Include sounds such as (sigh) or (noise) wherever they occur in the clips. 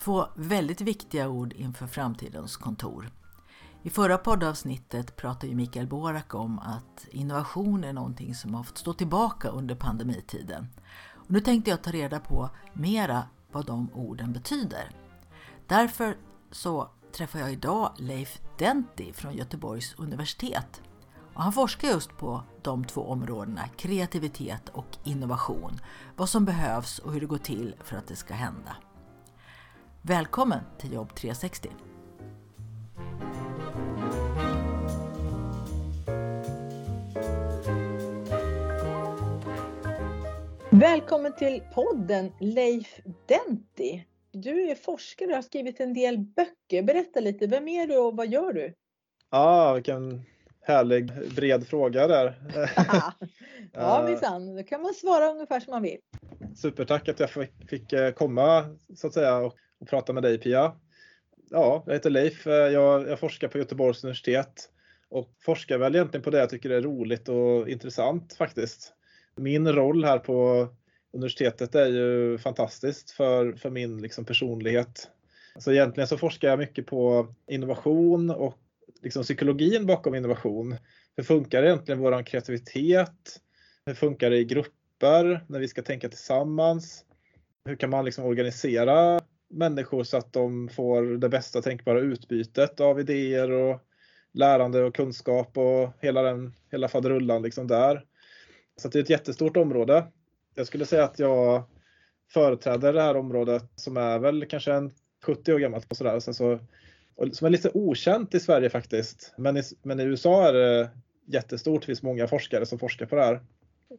Två väldigt viktiga ord inför framtidens kontor. I förra poddavsnittet pratade ju Mikael Borak om att innovation är någonting som har fått stå tillbaka under pandemitiden. Och nu tänkte jag ta reda på mera vad de orden betyder. Därför så träffar jag idag Leif Denti från Göteborgs universitet. Och han forskar just på de två områdena kreativitet och innovation. Vad som behövs och hur det går till för att det ska hända. Välkommen till Jobb 360! Välkommen till podden Leif Denti. Du är forskare och har skrivit en del böcker. Berätta lite, vem är du och vad gör du? Ja, vilken härlig bred fråga där. ja (laughs) minsann, då kan man svara ungefär som man vill. Supertack att jag fick eh, komma så att säga och, och prata med dig Pia. Ja, jag heter Leif, eh, jag, jag forskar på Göteborgs universitet och forskar väl egentligen på det jag tycker är roligt och intressant faktiskt. Min roll här på universitetet är ju fantastiskt för, för min liksom personlighet. Så egentligen så forskar jag mycket på innovation och liksom psykologin bakom innovation. Hur funkar egentligen vår kreativitet? Hur funkar det i grupper när vi ska tänka tillsammans? Hur kan man liksom organisera människor så att de får det bästa tänkbara utbytet av idéer och lärande och kunskap och hela den hela faderullan liksom där. Så det är ett jättestort område. Jag skulle säga att jag företräder det här området som är väl kanske en 70 år gammalt och sådär. Sen så som är lite okänt i Sverige faktiskt. Men i, men i USA är det jättestort. Det finns många forskare som forskar på det här.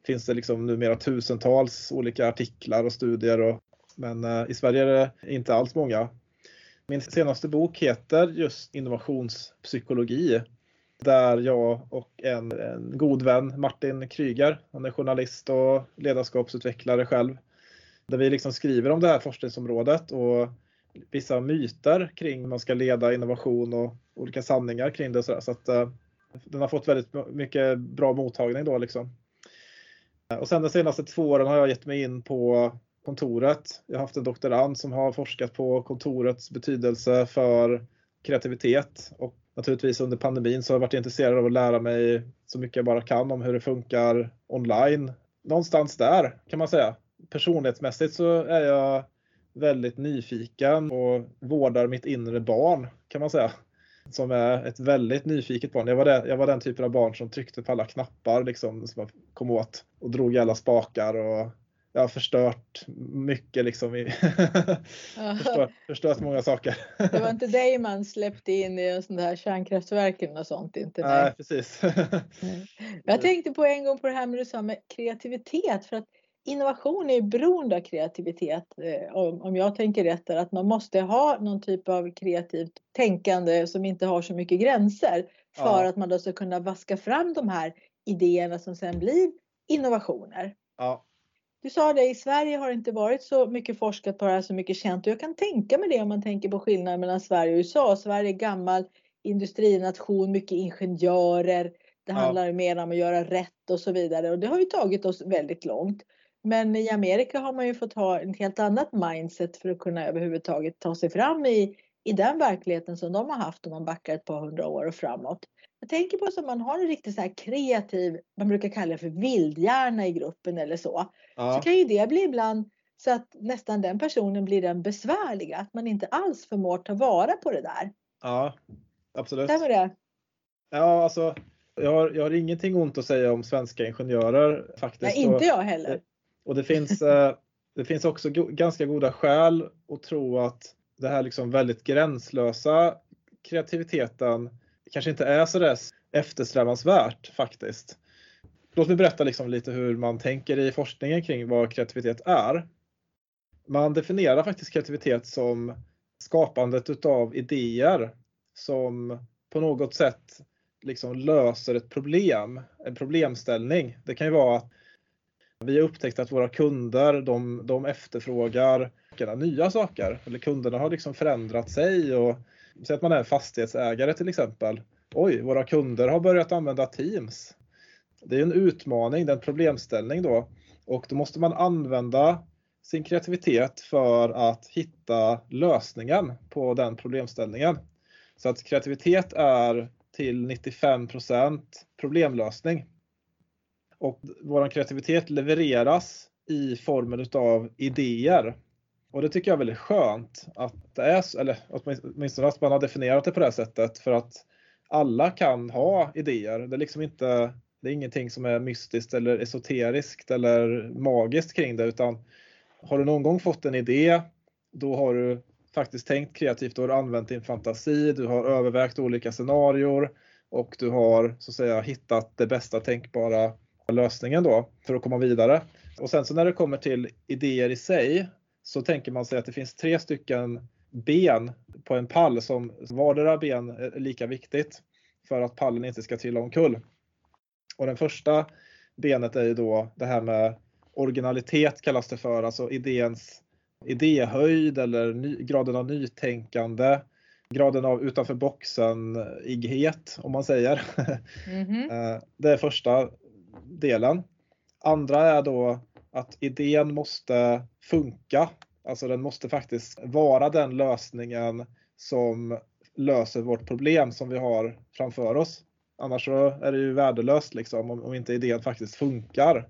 Finns det liksom numera tusentals olika artiklar och studier. Och, men eh, i Sverige är det inte alls många. Min senaste bok heter just innovationspsykologi. Där jag och en, en god vän, Martin Kryger, han är journalist och ledarskapsutvecklare själv. Där vi liksom skriver om det här forskningsområdet och vissa myter kring hur man ska leda innovation och olika sanningar kring det. Så, så att, uh, den har fått väldigt mycket bra mottagning då liksom. Eh, och sen de senaste två åren har jag gett mig in på kontoret. Jag har haft en doktorand som har forskat på kontorets betydelse för kreativitet och naturligtvis under pandemin så har jag varit intresserad av att lära mig så mycket jag bara kan om hur det funkar online. Någonstans där kan man säga. Personlighetsmässigt så är jag väldigt nyfiken och vårdar mitt inre barn kan man säga. Som är ett väldigt nyfiket barn. Jag var, det, jag var den typen av barn som tryckte på alla knappar liksom, som jag kom åt och drog i alla spakar och jag har förstört mycket liksom. I (laughs) förstört, förstört, många saker. det var inte dig man släppte in i en sån här kärnkraftverken och sånt? Inte Nej, precis. (laughs) jag tänkte på en gång på det här med du sa med kreativitet. För att innovation är beroende av kreativitet, eh, om jag tänker rätt, att man måste ha någon typ av kreativt tänkande som inte har så mycket gränser för ja. att man då ska kunna vaska fram de här idéerna som sen blir innovationer. Ja. Du sa det, i Sverige har det inte varit så mycket forskat på det här, så mycket känt och jag kan tänka mig det om man tänker på skillnaden mellan Sverige och USA. Sverige är gammal industrination, mycket ingenjörer. Det handlar ja. mer om att göra rätt och så vidare och det har ju tagit oss väldigt långt. Men i Amerika har man ju fått ha ett helt annat mindset för att kunna överhuvudtaget ta sig fram i, i den verkligheten som de har haft om man backar ett par hundra år och framåt. Jag tänker på att man har en riktigt så här kreativ, man brukar kalla det för vildhjärna i gruppen eller så. Ja. Så kan ju det bli ibland så att nästan den personen blir den besvärliga, att man inte alls förmår ta vara på det där. Ja, absolut. Stämmer det? Ja, alltså jag har, jag har ingenting ont att säga om svenska ingenjörer faktiskt. Nej, inte jag heller. Och det finns, eh, det finns också ganska goda skäl att tro att det här liksom väldigt gränslösa kreativiteten kanske inte är så där eftersträvansvärt faktiskt. Låt mig berätta liksom lite hur man tänker i forskningen kring vad kreativitet är. Man definierar faktiskt kreativitet som skapandet utav idéer som på något sätt liksom löser ett problem, en problemställning. Det kan ju vara att vi har upptäckt att våra kunder de, de efterfrågar nya saker. Eller kunderna har liksom förändrat sig. Och, säg att man är fastighetsägare till exempel. Oj, våra kunder har börjat använda Teams. Det är en utmaning, det är en problemställning då. Och då måste man använda sin kreativitet för att hitta lösningen på den problemställningen. Så att kreativitet är till 95% problemlösning. Och vår kreativitet levereras i formen av idéer. Och det tycker jag är väldigt skönt att det är eller åtminstone att man har definierat det på det här sättet för att alla kan ha idéer. Det är liksom inte, det är ingenting som är mystiskt eller esoteriskt eller magiskt kring det utan har du någon gång fått en idé, då har du faktiskt tänkt kreativt, då har använt din fantasi, du har övervägt olika scenarier och du har så att säga hittat det bästa tänkbara lösningen då för att komma vidare. Och sen så när det kommer till idéer i sig så tänker man sig att det finns tre stycken ben på en pall som vardera ben är lika viktigt för att pallen inte ska trilla omkull. Och den första benet är ju då det här med originalitet kallas det för, alltså idéns idéhöjd eller ny, graden av nytänkande, graden av utanför boxen-ighet om man säger. Mm -hmm. (laughs) Det är första delen. Andra är då att idén måste funka. Alltså den måste faktiskt vara den lösningen som löser vårt problem som vi har framför oss. Annars så är det ju värdelöst liksom om, om inte idén faktiskt funkar.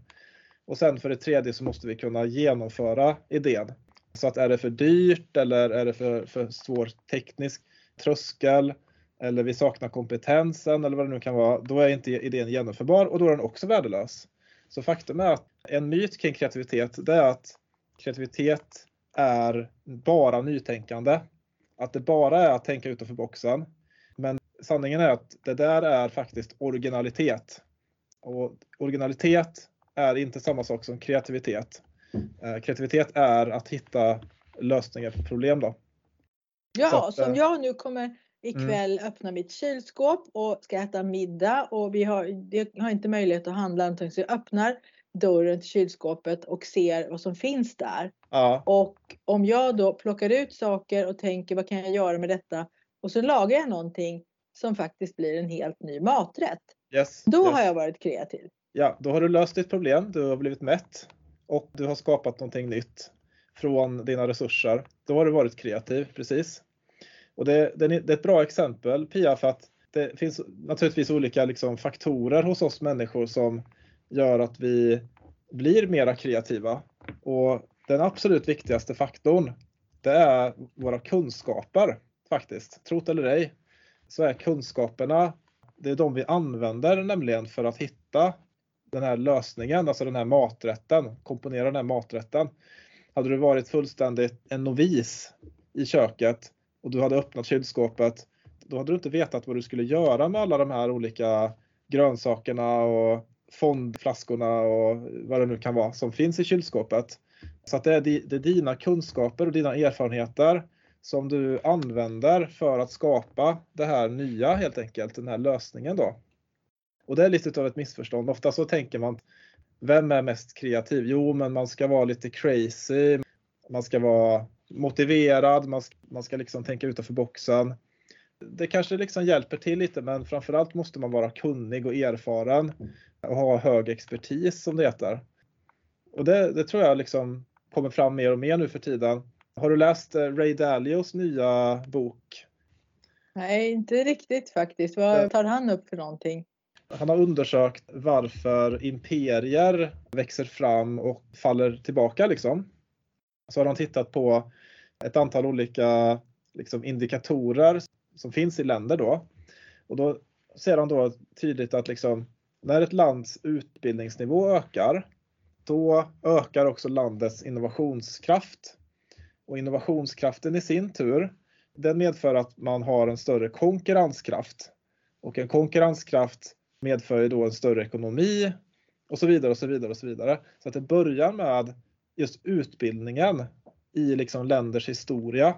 Och sen för det tredje så måste vi kunna genomföra idén. Så att är det för dyrt eller är det för, för svår teknisk tröskel eller vi saknar kompetensen eller vad det nu kan vara, då är inte idén genomförbar och då är den också värdelös. Så faktum är att en myt kring kreativitet, det är att kreativitet är bara nytänkande. Att det bara är att tänka utanför boxen. Men sanningen är att det där är faktiskt originalitet. Och originalitet är inte samma sak som kreativitet. Eh, kreativitet är att hitta lösningar på problem. Då. Ja, att, som eh, jag nu kommer ikväll mm. öppna mitt kylskåp och ska äta middag och vi har, jag har inte möjlighet att handla någonting så jag öppnar dörren till kylskåpet och ser vad som finns där. Ja. Och om jag då plockar ut saker och tänker vad kan jag göra med detta och så lagar jag någonting som faktiskt blir en helt ny maträtt. Yes, då yes. har jag varit kreativ. Ja, då har du löst ditt problem, du har blivit mätt och du har skapat någonting nytt från dina resurser. Då har du varit kreativ, precis. Och det, det, är ett bra exempel Pia för att det finns naturligtvis olika liksom, faktorer hos oss människor som gör att vi blir mera kreativa. Och den absolut viktigaste faktorn det är våra kunskaper faktiskt. Trot eller ej så är kunskaperna det är de vi använder nämligen för att hitta den här lösningen, alltså den här maträtten, komponera den här maträtten. Hade du varit fullständigt en novis i köket och du hade öppnat kylskåpet, då hade du inte vetat vad du skulle göra med alla de här olika grönsakerna och fondflaskorna och vad det nu kan vara som finns i kylskåpet. Så att det är, det är dina kunskaper och dina erfarenheter som du använder för att skapa det här nya helt enkelt, den här lösningen då. Och det är lite av ett missförstånd. Ofta så tänker man, vem är mest kreativ? Jo, men man ska vara lite crazy. Man ska vara motiverad, man ska, man ska liksom tänka utanför boxen. Det kanske liksom hjälper till lite, men framförallt måste man vara kunnig och erfaren och ha hög expertis som det heter. Och det, det tror jag liksom kommer fram mer och mer nu för tiden. Har du läst eh, Ray Dalios nya bok? Nej, inte riktigt faktiskt. Vad tar han upp för någonting? Han har undersökt varför imperier växer fram och faller tillbaka. Liksom. Så har han tittat på ett antal olika liksom, indikatorer som finns i länder. Då. Och då ser han då tydligt att liksom, när ett lands utbildningsnivå ökar, då ökar också landets innovationskraft. Och innovationskraften i sin tur, den medför att man har en större konkurrenskraft. Och en konkurrenskraft medför ju då en större ekonomi och så vidare och så vidare och så vidare. Så att det börjar med just utbildningen i liksom länders historia.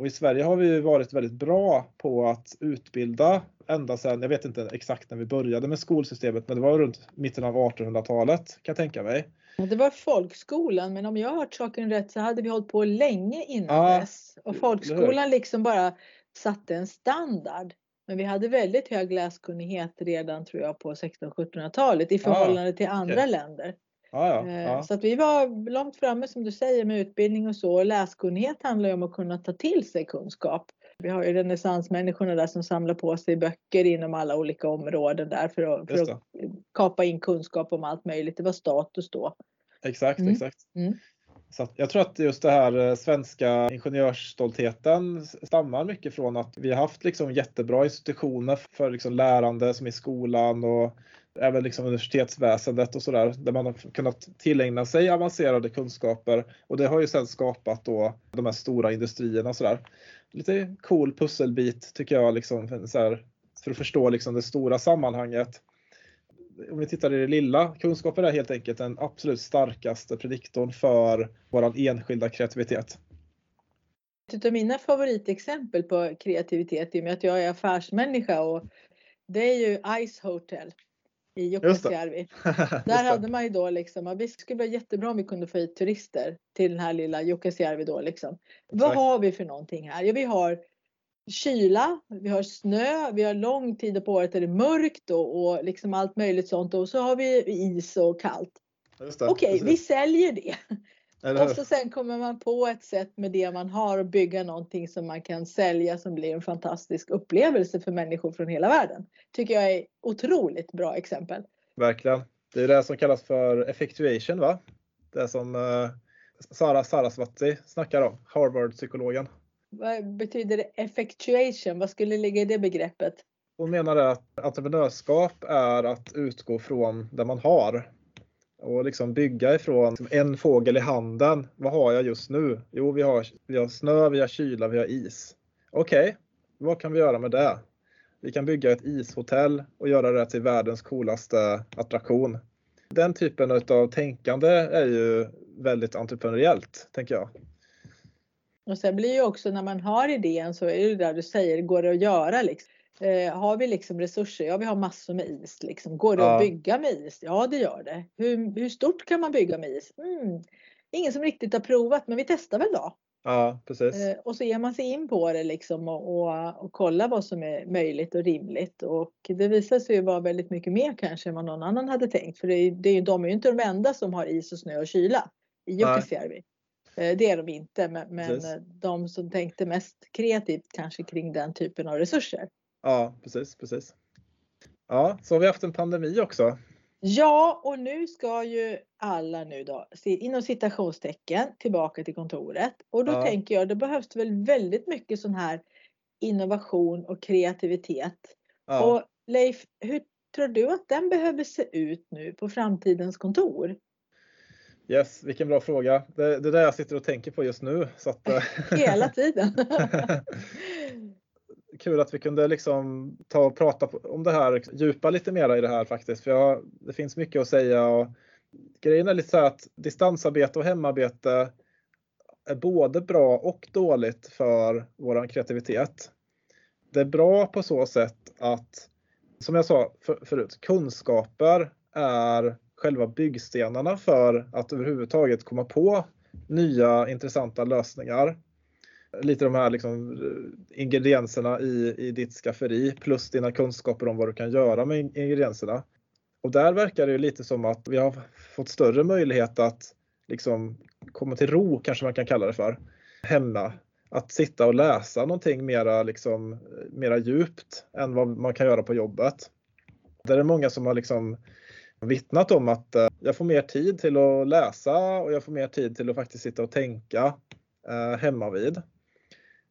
Och i Sverige har vi varit väldigt bra på att utbilda ända sedan, jag vet inte exakt när vi började med skolsystemet, men det var runt mitten av 1800-talet kan jag tänka mig. Det var folkskolan, men om jag har hört saken rätt så hade vi hållit på länge innan ja, dess. Och folkskolan liksom bara satte en standard. Men vi hade väldigt hög läskunnighet redan tror jag på 1600-1700-talet i förhållande ja, till andra okay. länder. Ja, ja, Så att vi var långt framme som du säger med utbildning och så. läskunnighet handlar ju om att kunna ta till sig kunskap. Vi har ju renässansmänniskorna där som samlar på sig böcker inom alla olika områden där för att, för att kapa in kunskap om allt möjligt. Det var status då. Exakt, mm. exakt. Mm. Så jag tror att just det här eh, svenska ingenjörsstoltheten stammar mycket från att vi har haft liksom jättebra institutioner för liksom lärande som i skolan och även liksom universitetsväsendet och sådär där man har kunnat tillägna sig avancerade kunskaper och det har ju sedan skapat då de här stora industrierna sådär. Lite cool pusselbit tycker jag liksom, så här, för att förstå liksom det stora sammanhanget om vi tittar i det lilla, kunskaper är helt enkelt den absolut starkaste prediktorn för vår enskilda kreativitet. Ett av mina favoritexempel på kreativitet i och med att jag är affärsmänniska och det är ju Ice Hotel i Jukkasjärvi. (laughs) Där hade man ju då liksom, det skulle vara jättebra om vi kunde få hit turister till den här lilla Jukkasjärvi då liksom. Vad har vi för någonting här? Ja, vi har kyla, vi har snö, vi har lång tid på året där det är mörkt och, och liksom allt möjligt sånt och så har vi is och kallt. Okej, okay, vi säljer det. Och så sen kommer man på ett sätt med det man har att bygga någonting som man kan sälja som blir en fantastisk upplevelse för människor från hela världen. Tycker jag är otroligt bra exempel. Verkligen. Det är det som kallas för effectuation va? Det som uh, Sara Sarasvati snackar om, Harvard-psykologen. Vad betyder det effectuation? Vad skulle ligga i det begreppet? Hon menar att entreprenörskap är att utgå från det man har och liksom bygga ifrån en fågel i handen. Vad har jag just nu? Jo, vi har, vi har snö, vi har kyla, vi har is. Okej, okay, vad kan vi göra med det? Vi kan bygga ett ishotell och göra det till världens coolaste attraktion. Den typen av tänkande är ju väldigt entreprenöriellt, tänker jag. Och sen blir ju också när man har idén så är det där du säger, går det att göra liksom? Eh, har vi liksom resurser? Ja, vi har massor med is. Liksom. Går det ja. att bygga med is? Ja, det gör det. Hur, hur stort kan man bygga med is? Mm. Ingen som riktigt har provat, men vi testar väl då. Ja, precis. Eh, och så ger man sig in på det liksom och, och, och kollar vad som är möjligt och rimligt. Och det visar sig ju vara väldigt mycket mer kanske än vad någon annan hade tänkt. För det är, det är, de är ju inte de enda som har is och snö och kyla i Jukkasjärvi. Eh, det är de inte, men, men de som tänkte mest kreativt kanske kring den typen av resurser. Ja, precis, precis. Ja, så har vi haft en pandemi också. Ja, och nu ska ju alla nu då inom citationstecken tillbaka till kontoret och då ja. tänker jag det behövs väl väldigt mycket sån här innovation och kreativitet. Ja. Och Leif, hur tror du att den behöver se ut nu på framtidens kontor? Yes, vilken bra fråga. Det, det är det jag sitter och tänker på just nu. Så att, (laughs) eh, Hela tiden. (laughs) (laughs) kul att vi kunde liksom ta och prata om det här, djupa lite mera i det här faktiskt. För jag, det finns mycket att säga. Och grejen är lite så att distansarbete och hemarbete är både bra och dåligt för vår kreativitet. Det är bra på så sätt att, som jag sa för, förut, kunskaper är själva byggstenarna för att överhuvudtaget komma på nya intressanta lösningar lite de här liksom, eh, ingredienserna i, i ditt skafferi plus dina kunskaper om vad du kan göra med ingredienserna. Och där verkar det lite som att vi har fått större möjlighet att liksom komma till ro, kanske man kan kalla det för, hemma. Att sitta och läsa någonting mera, liksom, eh, mera djupt än vad man kan göra på jobbet. Där är det många som har liksom vittnat om att eh, jag får mer tid till att läsa och jag får mer tid till att faktiskt sitta och tänka eh, hemma vid.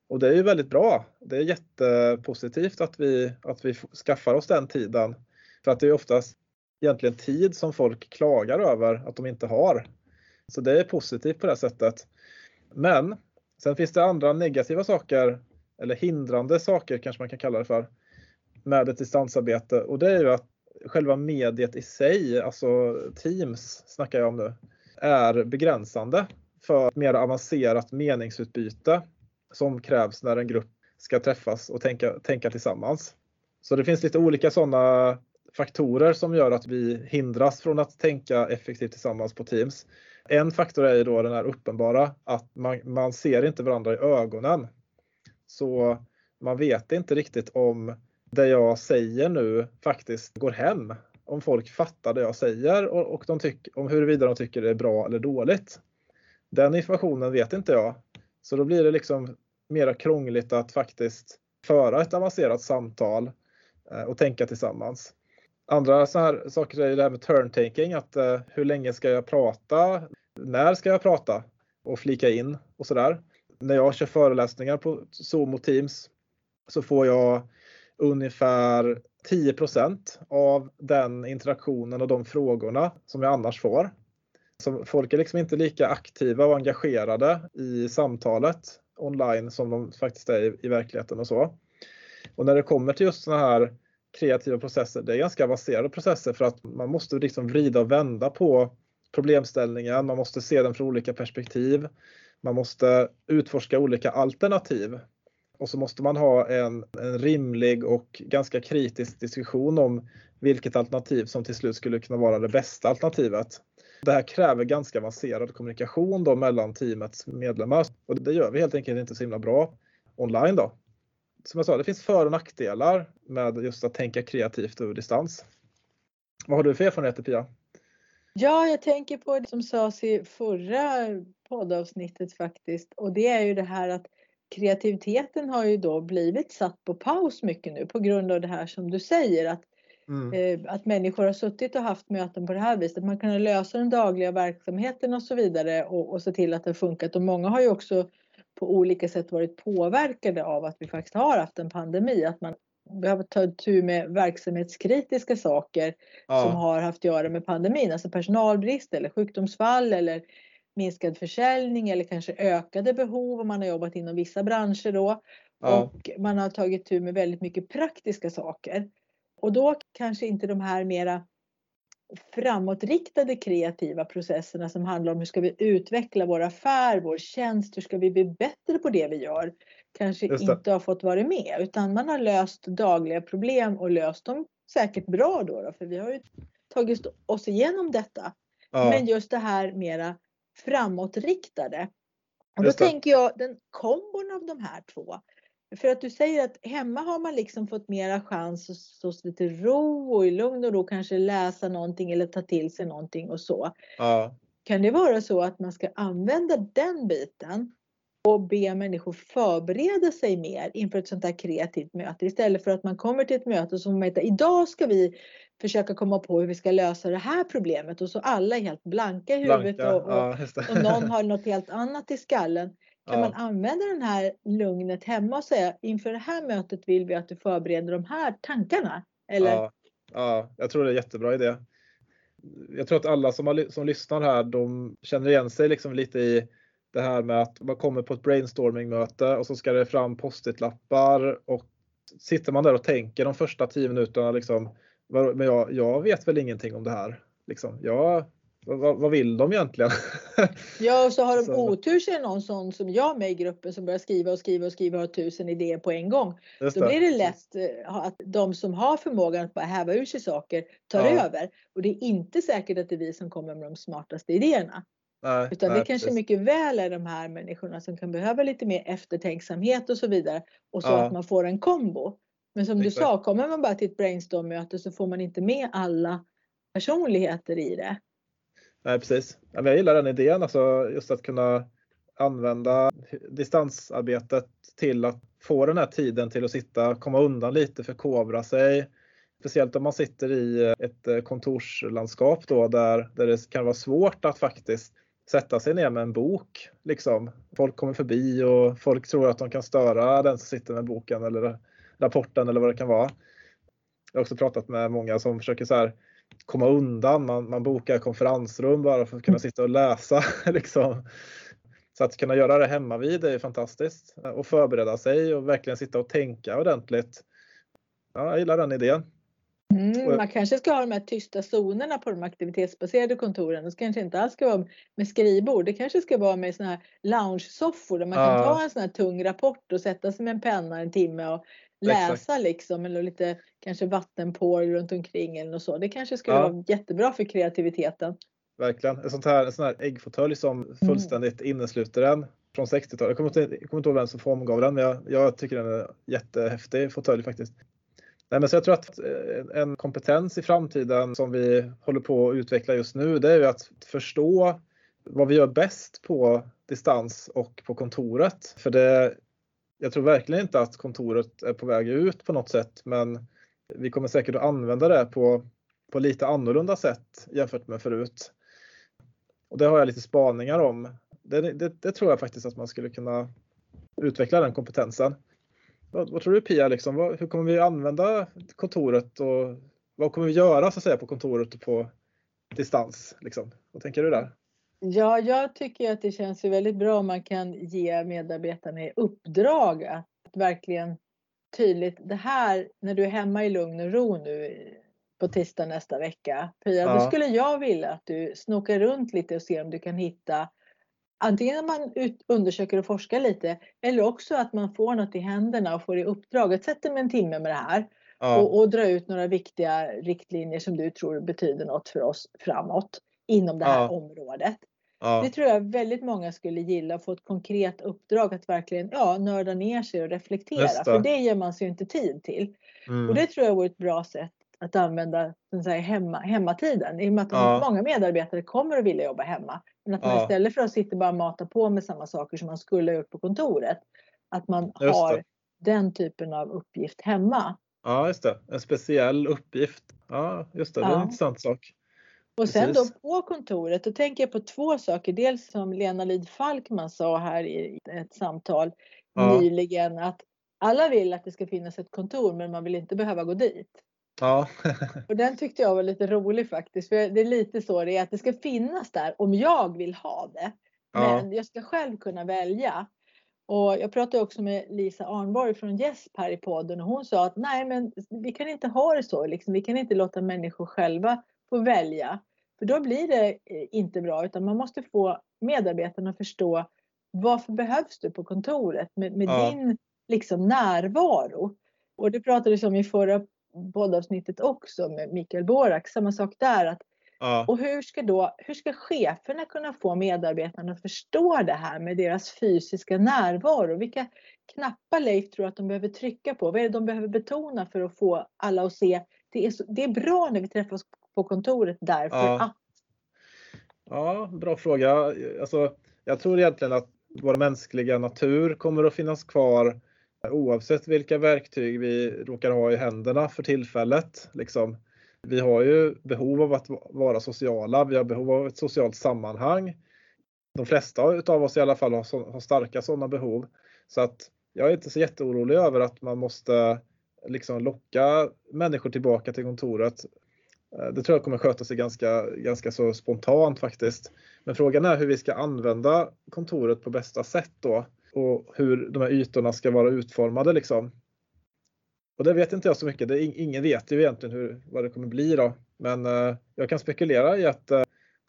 Och det är ju väldigt bra. Det är jättepositivt att vi, att vi skaffar oss den tiden. För att det är oftast egentligen tid som folk klagar över att de inte har. Så det är positivt på det sättet. Men sen finns det andra negativa saker, eller hindrande saker kanske man kan kalla det för, med ett distansarbete. Och det är ju att själva mediet i sig, alltså Teams snackar jag om nu, är begränsande för mer avancerat meningsutbyte som krävs när en grupp ska träffas och tänka, tänka tillsammans. Så det finns lite olika sådana faktorer som gör att vi hindras från att tänka effektivt tillsammans på Teams. En faktor är ju då den här uppenbara att man, man ser inte varandra i ögonen. Så man vet inte riktigt om det jag säger nu faktiskt går hem. Om folk fattar det jag säger och, och de tyck, om huruvida de tycker det är bra eller dåligt. Den informationen vet inte jag. Så då blir det liksom mera krångligt att faktiskt föra ett avancerat samtal eh, och tänka tillsammans. Andra så här saker är det här med turn taking, att eh, hur länge ska jag prata? När ska jag prata? Och flika in och sådär. När jag kör föreläsningar på Zoom och Teams så får jag ungefär 10% av den interaktionen och de frågorna som jag annars får. Så folk är liksom inte lika aktiva och engagerade i samtalet online som de faktiskt är i, i verkligheten och så. Och när det kommer till just sådana här kreativa processer, det är ganska avancerade processer för att man måste liksom vrida och vända på problemställningen, man måste se den från olika perspektiv. Man måste utforska olika alternativ och så måste man ha en, en rimlig och ganska kritisk diskussion om vilket alternativ som till slut skulle kunna vara det bästa alternativet. Det här kräver ganska avancerad kommunikation då mellan teamets medlemmar och det gör vi helt enkelt inte så himla bra online då. Som jag sa, det finns för och nackdelar med just att tänka kreativt över distans. Vad har du för erfarenheter Pia? Ja, jag tänker på det som sades i förra poddavsnittet faktiskt och det är ju det här att kreativiteten har ju då blivit satt på paus mycket nu på grund av det här som du säger att, mm. eh, att människor har suttit och haft möten på det här viset. Man kan lösa den dagliga verksamheten och så vidare och, och se till att det har funkat och många har ju också på olika sätt varit påverkade av att vi faktiskt har haft en pandemi. Att man behöver ta tur med verksamhetskritiska saker ja. som har haft att göra med pandemin, alltså personalbrist eller sjukdomsfall eller minskad försäljning eller kanske ökade behov om man har jobbat inom vissa branscher då. Ja. Och man har tagit tur med väldigt mycket praktiska saker. Och då kanske inte de här mera framåtriktade kreativa processerna som handlar om hur ska vi utveckla vår affär, vår tjänst, hur ska vi bli bättre på det vi gör, kanske inte har fått vara med utan man har löst dagliga problem och löst dem säkert bra då, då för vi har ju tagit oss igenom detta. Ja. Men just det här mera framåtriktade. Och då tänker jag den kombon av de här två. För att du säger att hemma har man liksom fått mera chans att stå lite ro och i lugn och ro kanske läsa någonting eller ta till sig någonting och så. Ja. Kan det vara så att man ska använda den biten och be människor förbereda sig mer inför ett sånt här kreativt möte istället för att man kommer till ett möte och så man veta idag ska vi försöka komma på hur vi ska lösa det här problemet och så alla är helt blanka i huvudet blanka. Och, och, ja, och, någon (laughs) har något helt annat i skallen. Kan man använda den här lugnet hemma och säga inför det här mötet vill vi att du förbereder de här tankarna? Eller? Ja, ja jag tror det är en jättebra idé. Jag tror att alla som, har, som lyssnar här de känner igen sig liksom lite i det här med att man kommer på ett brainstorming-möte och så ska det fram post-it-lappar och sitter man där och tänker de första tio minuterna liksom, men jag, jag vet väl ingenting om det här. Liksom. Jag, vad, vad, vill de egentligen? (laughs) Ja, och så har de så. otur så är det någon sån som jag med i gruppen som börjar skriva och skriva och skriva och har tusen idéer på en gång. Just Då det. blir det lätt eh, att de som har förmågan att bara häva ur sig saker tar ja. över. Och det är inte säkert att det är vi som kommer med de smartaste idéerna. Nej, Utan nej, det kanske precis. mycket väl är de här människorna som kan behöva lite mer eftertänksamhet och så vidare. Och så ja. att man får en kombo. Men som Exakt. du sa, kommer man bara till ett brainstorm-möte så får man inte med alla personligheter i det. Nej precis. Jag gillar den idén, alltså just att kunna använda distansarbetet till att få den här tiden till att sitta, komma undan lite, förkovra sig. Speciellt om man sitter i eh, ett eh, kontorslandskap då där, där det kan vara svårt att faktiskt sätta sig ner med en bok. Liksom. Folk kommer förbi och folk tror att de kan störa den som sitter med boken eller rapporten eller vad det kan vara. Jag har också pratat med många som försöker så här, komma undan. Man, man bokar konferensrum bara för att kunna sitta och läsa. (laughs) Liksom. Så att kunna göra det hemma vid är fantastiskt och förbereda sig och verkligen sitta och tänka ordentligt. Ja, jag gillar den idén. Mm, man kanske ska ha de här tysta zonerna på de aktivitetsbaserade kontoren. Det kanske inte alls ska vara med skrivbord. Det kanske ska vara med såna här lounge-soffor där man kan ta en sån här tung rapport och sätta sig med en penna en timme och läsa Exakt. liksom eller lite kanske vattenpår runt omkring eller något så. Det kanske skulle ja. vara jättebra för kreativiteten. Verkligen. En sån här, en sån här äggfåtölj som mm. fullständigt mm. innesluter den från 60-talet. Jag kommer inte, jag kommer inte ihåg vem som formgav den men jag, jag tycker den är jättehäftig fåtölj faktiskt. Nej, men så jag tror att eh, en kompetens i framtiden som vi håller på att utveckla just nu det är ju att förstå vad vi gör bäst på distans och på kontoret. För det, jag tror verkligen inte att kontoret är på väg ut på något sätt men vi kommer säkert att använda det på, på lite annorlunda sätt jämfört med förut. Och det har jag lite spaningar om. Det, det, det tror jag faktiskt att man skulle kunna utveckla den kompetensen. Vad, vad tror du Pia, liksom? vad, hur kommer vi använda kontoret och vad kommer vi göra så att säga på kontoret och på distans? Liksom? Vad tänker du där? Ja, jag tycker att det känns ju väldigt bra om man kan ge medarbetarna i uppdrag att verkligen tydligt, det här när du är hemma i lugn och ro nu på tisdag nästa vecka. Pia, ja. då skulle jag vilja att du snokar runt lite och ser om du kan hitta antingen att man ut, undersöker och forskar lite eller också att man får något i händerna och får i uppdrag att sätta med en timme med det här ja. och, och, dra ut några viktiga riktlinjer som du tror betyder något för oss framåt inom det här ja. området. Ja. Det tror jag väldigt många skulle gilla att få ett konkret uppdrag att verkligen ja, nörda ner sig och reflektera. För det ger man sig ju inte tid till. Mm. Och det tror jag vore ett bra sätt att använda den så hemma, hemmatiden. I och med att ja. många medarbetare kommer att vilja jobba hemma. Men att man ja. istället för att sitta bara och mata på med samma saker som man skulle ha gjort på kontoret. Att man har den typen av uppgift hemma. Ja, just det. En speciell uppgift. Ja, just det. Det är en intressant sak. Och sen Precis. då på kontoret, då tänker jag på två saker. Dels som Lena Lid Falkman sa här i ett samtal ja. nyligen att alla vill att det ska finnas ett kontor men man vill inte behöva gå dit. Ja. och den tyckte jag var lite rolig faktiskt. För det är lite så det är att det ska finnas där om jag vill ha det. Men ja. jag ska själv kunna välja. Och jag pratade också med Lisa Arnborg från Gäsp här i podden och hon sa att nej men vi kan inte ha det så. Liksom. Vi kan inte låta människor själva få välja. För då blir det eh, inte bra utan man måste få medarbetarna att förstå varför behövs du på kontoret med, med ja. din liksom, närvaro. Och det pratades om i förra poddavsnittet också med Mikael Borak, samma sak där. Att, ja. Och hur ska då, hur ska cheferna kunna få medarbetarna att förstå det här med deras fysiska närvaro? Vilka knappar Leif tror att de behöver trycka på? Vad är det de behöver betona för att få alla att se det är, så, det är bra när vi träffas på kontoret därför ja. att? Ja, bra fråga. Alltså, jag tror egentligen att vår mänskliga natur kommer att finnas kvar oavsett vilka verktyg vi råkar ha i händerna för tillfället. Liksom. Vi har ju behov av att vara sociala, vi har behov av ett socialt sammanhang. De flesta av oss i alla fall har, har starka sådana behov. Så att jag är inte så jätteorolig över att man måste liksom locka människor tillbaka till kontoret. Eh, det tror jag kommer sköta sig ganska, ganska så spontant faktiskt. Men frågan är hur vi ska använda kontoret på bästa sätt då och hur de här ytorna ska vara utformade liksom. Och det vet inte jag så mycket. Det är, ingen vet ju egentligen hur, vad det kommer bli då. Men eh, jag kan spekulera i att eh,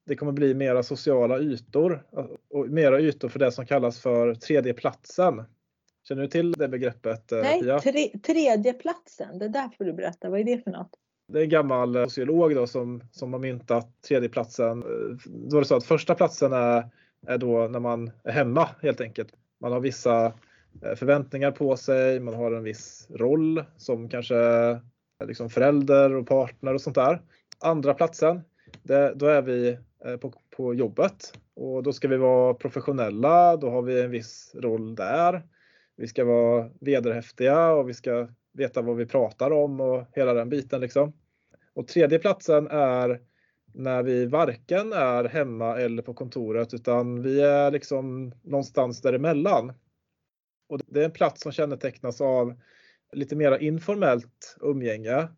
det kommer bli mera sociala ytor och mera ytor för det som kallas för tredjeplatsen. Känner du till det begreppet? Eh, Nej, tre, tredjeplatsen, det där får du berätta. Vad är det för något? Det är en gammal eh, sociolog då som, som har myntat tredjeplatsen. Eh, då är det så att första platsen är, är då när man är hemma helt enkelt. Man har vissa eh, förväntningar på sig, man har en viss roll som kanske eh, liksom förälder och partner och sånt där. Andra platsen, det, då är vi eh, på, på jobbet och då ska vi vara professionella, då har vi en viss roll där. Vi ska vara vederhäftiga och vi ska veta vad vi pratar om och hela den biten. Liksom. Och tredje platsen är när vi varken är hemma eller på kontoret utan vi är liksom någonstans däremellan. Och det är en plats som kännetecknas av lite mer informellt umgänge.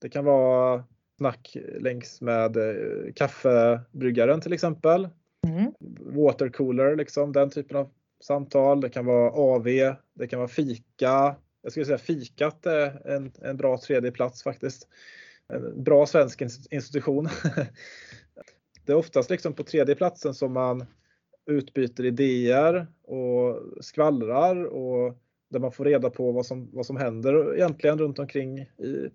Det kan vara snack längs med eh, kaffebryggaren till exempel. Mm. Watercooler, liksom, den typen av samtal. Det kan vara AV, det kan vara fika. Jag skulle säga fikat är en, en bra tredje plats faktiskt en bra svensk institution. (laughs) det är oftast liksom på tredje platsen som man utbyter idéer och skvallrar och där man får reda på vad som, vad som händer egentligen runt omkring i,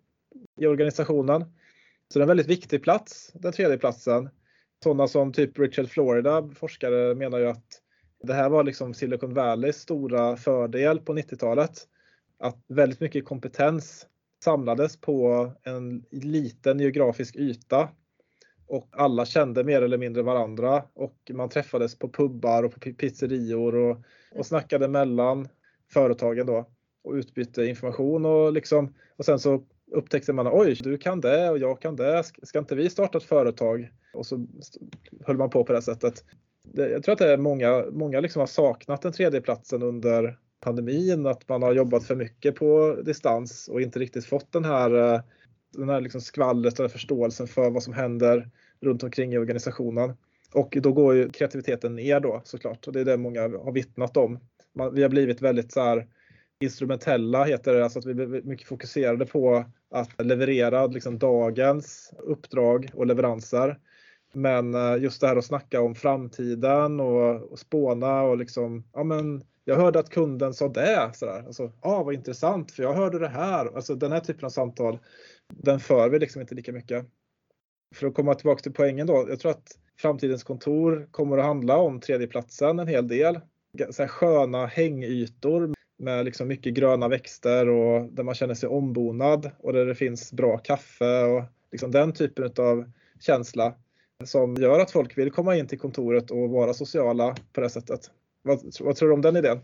i organisationen. Så det är en väldigt viktig plats, den tredje platsen. Sådana som typ Richard Florida, forskare, menar ju att det här var liksom Silicon Valleys stora fördel på 90-talet. Att väldigt mycket kompetens samlades på en liten geografisk yta och alla kände mer eller mindre varandra och man träffades på pubbar och på pizzerior och, och snackade mellan företagen då och utbytte information och liksom och sen så upptäckte man oj, du kan det och jag kan det. Ska inte vi starta ett företag? Och så höll man på på det sättet. Jag tror att det är många, många liksom har saknat den tredje platsen under pandemin, att man har jobbat för mycket på distans och inte riktigt fått den här, eh, den här liksom skvallret och förståelsen för vad som händer runt omkring i organisationen. Och då går ju kreativiteten ner då såklart och det är det många har vittnat om. Man, vi har blivit väldigt så här, instrumentella heter det, alltså att vi är mycket fokuserade på att leverera liksom dagens uppdrag och leveranser. Men eh, just det här att snacka om framtiden och, och spåna och liksom, ja men jag hörde att kunden sa det. Sådär. Alltså, ah, vad intressant för jag hörde det här. Alltså, den här typen av samtal, den för vi liksom inte lika mycket. För att komma tillbaka till poängen då. Jag tror att framtidens kontor kommer att handla om tredjeplatsen en hel del. Så här sköna hängytor med liksom mycket gröna växter och där man känner sig ombonad och där det finns bra kaffe och liksom den typen av känsla som gör att folk vill komma in till kontoret och vara sociala på det sättet. Vad, vad tror du om den idén?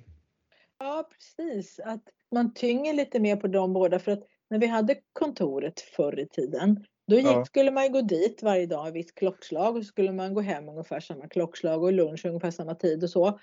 Ja, precis. Att man tynger lite mer på de båda för att när vi hade kontoret förr i tiden då gick, ja. skulle man gå dit varje dag i visst klockslag och så skulle man gå hem ungefär samma klockslag och lunch ungefär samma tid och så.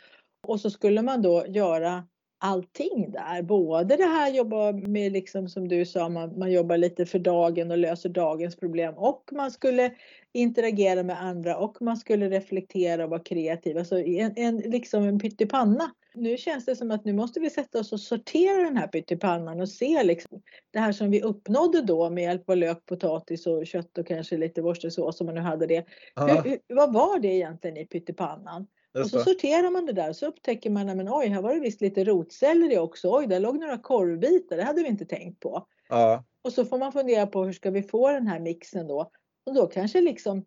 Och så skulle man då göra allting där. Både det här jobba med liksom som du sa, man, man jobbar lite för dagen och löser dagens problem och man skulle interagera med andra och man skulle reflektera och vara kreativ. Alltså en, en, liksom en pyttipanna. Nu känns det som att nu måste vi sätta oss och sortera den här pyttipannan och se liksom det här som vi uppnådde då med hjälp av lök, potatis och kött och kanske lite worcestersås om man nu hade det. Hur, hur, vad var det egentligen i pyttipannan? Och så sorterar man det där och så upptäcker man att oj, här var det visst lite rotselleri också. Oj, där låg några korvbitar. Det hade vi inte tänkt på. Ja. Och så får man fundera på hur ska vi få den här mixen då? Och då kanske liksom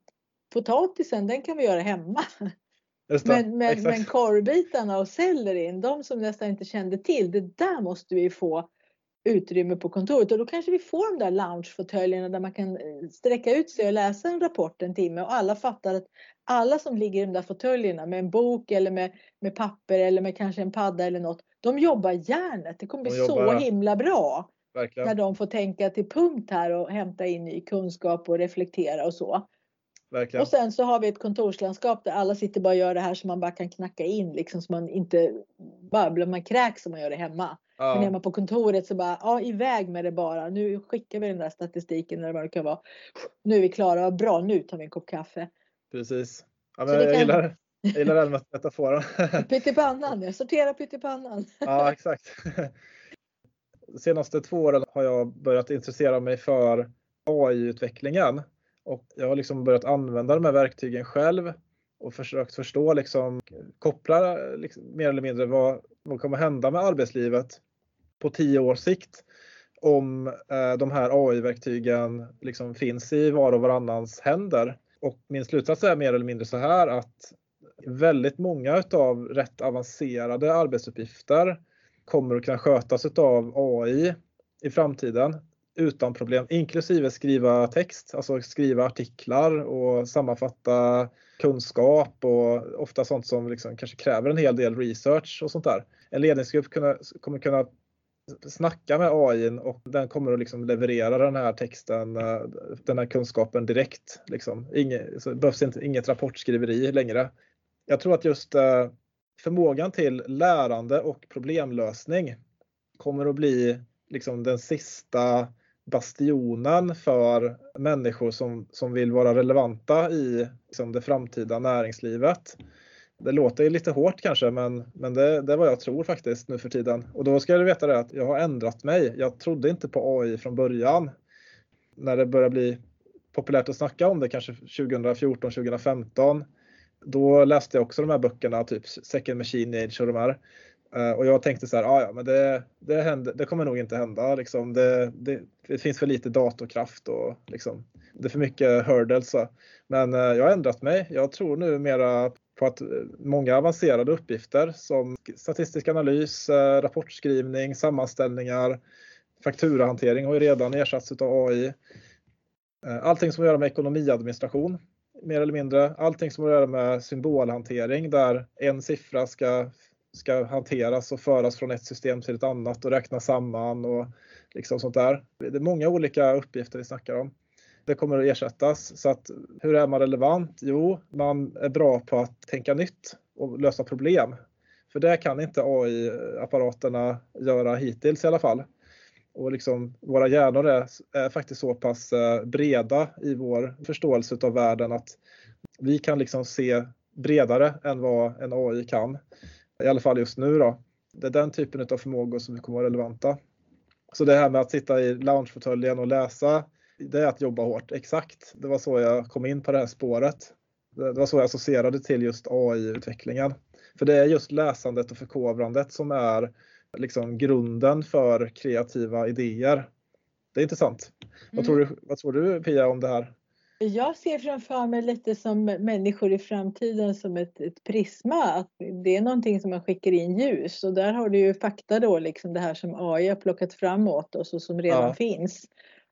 potatisen, den kan vi göra hemma. Men, men, men korvbitarna och sellerin, de som nästan inte kände till, det där måste vi få utrymme på kontoret och då kanske vi får de där loungefåtöljerna där man kan eh, sträcka ut sig och läsa en rapport en timme och alla fattar att alla som ligger i de där fåtöljerna med en bok eller med, med papper eller med kanske en padda eller något, de jobbar hjärnet. Det kommer bli så himla bra. Verkligen. När de får tänka till punkt här och hämta in ny kunskap och reflektera och så. Verkligen. Och sen så har vi ett kontorslandskap där alla sitter bara och gör det här som man bara kan knacka in liksom så man inte bara man kräks som man gör det hemma. Ja. Men man på kontoret så bara, ja iväg med det bara. Nu skickar vi den där statistiken eller vad det kan vara. Nu är vi klara, bra nu tar vi en kopp kaffe. Precis. Ja, men jag, kan... gillar, jag gillar den metaforen. (laughs) pyttipannan, jag sorterar pyttipannan. ja exakt. De senaste två åren har jag börjat intressera mig för AI-utvecklingen och jag har liksom börjat använda de här verktygen själv och försökt förstå, liksom, koppla liksom, mer eller mindre vad, vad kommer hända med arbetslivet på tio års sikt om eh, de här AI-verktygen liksom finns i var och varannans händer. Och min slutsats är mer eller mindre så här att väldigt många utav rätt avancerade arbetsuppgifter kommer att kunna skötas av AI i framtiden utan problem, inklusive skriva text, alltså skriva artiklar och sammanfatta kunskap och ofta sånt som liksom kanske kräver en hel del research och sånt där. En ledningsgrupp kommer kunna snacka med AI och den kommer att liksom leverera den här texten, eh, den här kunskapen direkt. Liksom. Inge, så det behövs inte, inget rapportskriveri längre. Jag tror att just eh, förmågan till lärande och problemlösning kommer att bli liksom den sista bastionen för människor som, som vill vara relevanta i liksom, det framtida näringslivet. Det låter lite hårt kanske men, men det, det är vad jag tror faktiskt nu för tiden. Och då ska du veta det att jag har ändrat mig. Jag trodde inte på AI från början. när det börjar bli populärt att snacka om det, kanske 2014, 2015. Då läste jag också de här böckerna, typ Second Machine Age och de här. Eh, och jag tänkte så här, ah, ja men det, det, händer, det kommer nog inte hända. Liksom. Det, det, det, finns för lite datorkraft och liksom, det är för mycket hurdles. Men eh, jag har ändrat mig. Jag tror nu mera på att eh, många avancerade uppgifter som statistisk analys, rapportskrivning, sammanställningar, fakturahantering har ju redan ersatts av AI. Allting som har att göra med ekonomiadministration mer eller mindre. Allting som har att göra med symbolhantering där en siffra ska ska hanteras och föras från ett system till ett annat och räknas samman och liksom sånt där. Det är många olika uppgifter vi snackar om. Det kommer att ersättas. Så att hur är man relevant? Jo, man är bra på att tänka nytt och lösa problem. För det kan inte AI-apparaterna göra hittills i alla fall. Och liksom, våra hjärnor är, är, faktiskt så pass eh, breda i vår förståelse av världen att vi kan liksom se bredare än vad en AI kan. I alla fall just nu då. Det är den typen av förmågor som kommer vara relevanta. Så det här med att sitta i loungefåtöljen och läsa, det är att jobba hårt. Exakt, det var så jag kom in på det här spåret. Det var så jag associerade till just AI-utvecklingen. För det är just läsandet och förkovrandet som är liksom grunden för kreativa idéer. Det är intressant. Mm. Vad, tror du, vad tror du Pia om det här? Jag ser framför mig lite som människor i framtiden som ett, ett prisma. Att det är någonting som man skickar in ljus och där har du ju fakta då, liksom det här som AI har plockat fram åt oss och som redan ja. finns.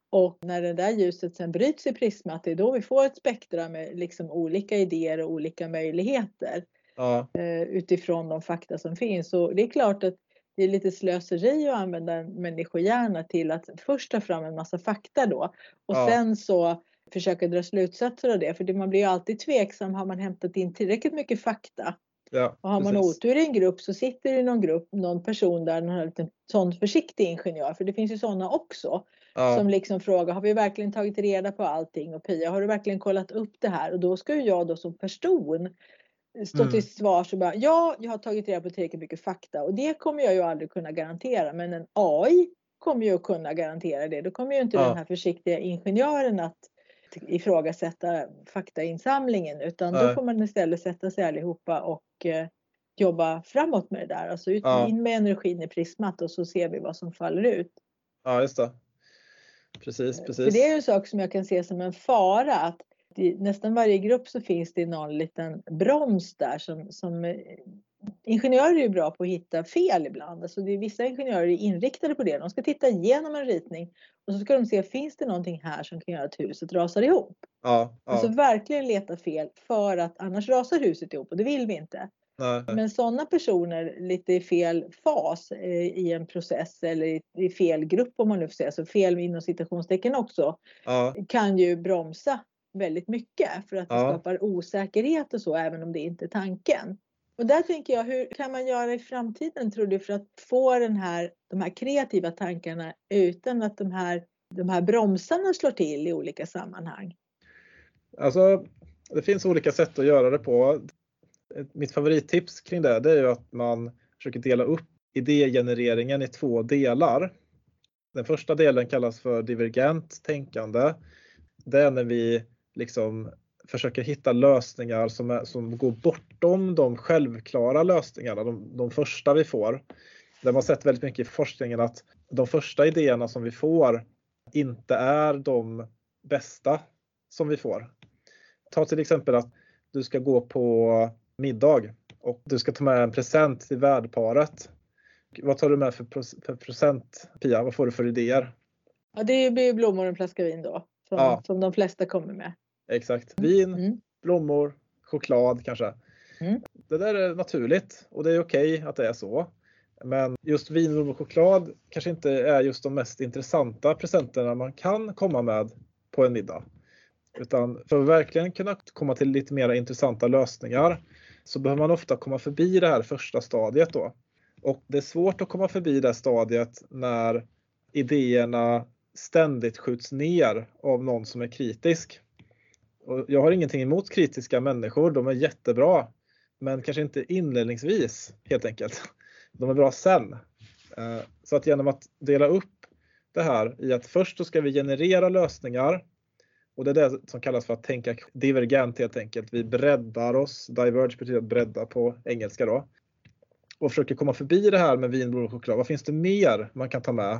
Och när det där ljuset sen bryts i prismat, det är då vi får ett spektra med liksom olika idéer och olika möjligheter. Ja. Eh, utifrån de fakta som finns. Och det är klart att det är lite slöseri att använda en människohjärna till att först ta fram en massa fakta då och ja. sen så försöka dra slutsatser av det. För man blir ju alltid tveksam, har man hämtat in tillräckligt mycket fakta? Ja, och har man precis. otur i en grupp så sitter det i någon grupp någon person där, någon liten sån försiktig ingenjör, för det finns ju sådana också. Ja. Som liksom frågar, har vi verkligen tagit reda på allting? Och Pia, har du verkligen kollat upp det här? Och då ska ju jag då som person stå mm. till svars och bara, ja, jag har tagit reda på tillräckligt mycket fakta och det kommer jag ju aldrig kunna garantera. Men en AI kommer ju att kunna garantera det. Då kommer ju inte ja. den här försiktiga ingenjören att ifrågasätta faktainsamlingen utan Nej. då får man istället sätta sig allihopa och eh, jobba framåt med det där. Alltså ut, ja. in med energin i prismat och så ser vi vad som faller ut. Ja, just det. Precis, precis. För det är en sak som jag kan se som en fara att i nästan varje grupp så finns det någon liten broms där som, som eh, ingenjörer är ju bra på att hitta fel ibland. Alltså det är, vissa ingenjörer är inriktade på det. De ska titta igenom en ritning och så ska de se, finns det någonting här som kan göra att huset rasar ihop? Ja, ja. Alltså verkligen leta fel för att annars rasar huset ihop och det vill vi inte. Nej. Men sådana personer lite i fel fas eh, i en process eller i fel grupp om man nu får säga så, fel inom citationstecken också, ja. kan ju bromsa väldigt mycket för att det skapar osäkerhet och så även om det inte är tanken. Och där tänker jag, hur kan man göra i framtiden tror du för att få den här, de här kreativa tankarna utan att de här, de här bromsarna slår till i olika sammanhang? Alltså, det finns olika sätt att göra det på. Mitt favorittips kring det, det är ju att man försöker dela upp idégenereringen i två delar. Den första delen kallas för divergent tänkande. Det är när vi liksom försöker hitta lösningar som, är, som går bortom de självklara lösningarna, de, de första vi får. Där man sett väldigt mycket i forskningen att de första idéerna som vi får inte är de bästa som vi får. Ta till exempel att du ska gå på middag och du ska ta med en present till värdparet. Vad tar du med för, för present Pia? Vad får du för idéer? Ja, det blir blommor och en flaska vin då, som, ja. som de flesta kommer med. Exakt. Mm. Vin, mm. blommor, choklad kanske. Mm. Det där är naturligt och det är okej okay att det är så. Men just vin, blommor och choklad kanske inte är just de mest intressanta presenterna man kan komma med på en middag. Utan för att verkligen kunna komma till lite mer intressanta lösningar så behöver man ofta komma förbi det här första stadiet då. Och det är svårt att komma förbi det stadiet när idéerna ständigt skjuts ner av någon som är kritisk. Och jag har ingenting emot kritiska människor, de är jättebra. Men kanske inte inledningsvis helt enkelt. De är bra sen. Eh, så att genom att dela upp det här i att först så ska vi generera lösningar och det är det som kallas för att tänka divergent helt enkelt. Vi breddar oss, diverge betyder att bredda på engelska då. Och försöker komma förbi det här med vin, och choklad. Vad finns det mer man kan ta med?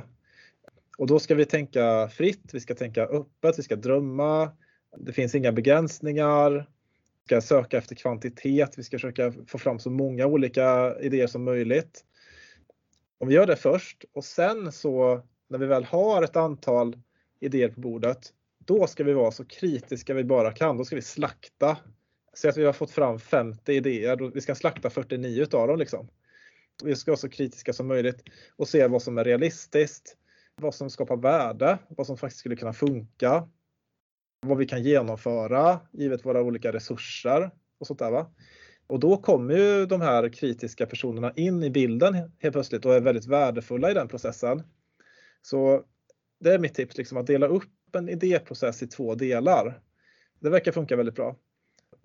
Och då ska vi tänka fritt, vi ska tänka öppet, vi ska drömma. Det finns inga begränsningar. Vi ska söka efter kvantitet, vi ska försöka få fram så många olika idéer som möjligt. Om vi gör det först och sen så när vi väl har ett antal idéer på bordet, då ska vi vara så kritiska vi bara kan. Då ska vi slakta. Säg att vi har fått fram 50 idéer, då vi ska slakta 49 utav dem. Liksom. Vi ska vara så kritiska som möjligt och se vad som är realistiskt, vad som skapar värde, vad som faktiskt skulle kunna funka, vad vi kan genomföra givet våra olika resurser och sånt där. Va? Och då kommer ju de här kritiska personerna in i bilden helt plötsligt och är väldigt värdefulla i den processen. Så det är mitt tips, liksom, att dela upp en idéprocess i två delar. Det verkar funka väldigt bra.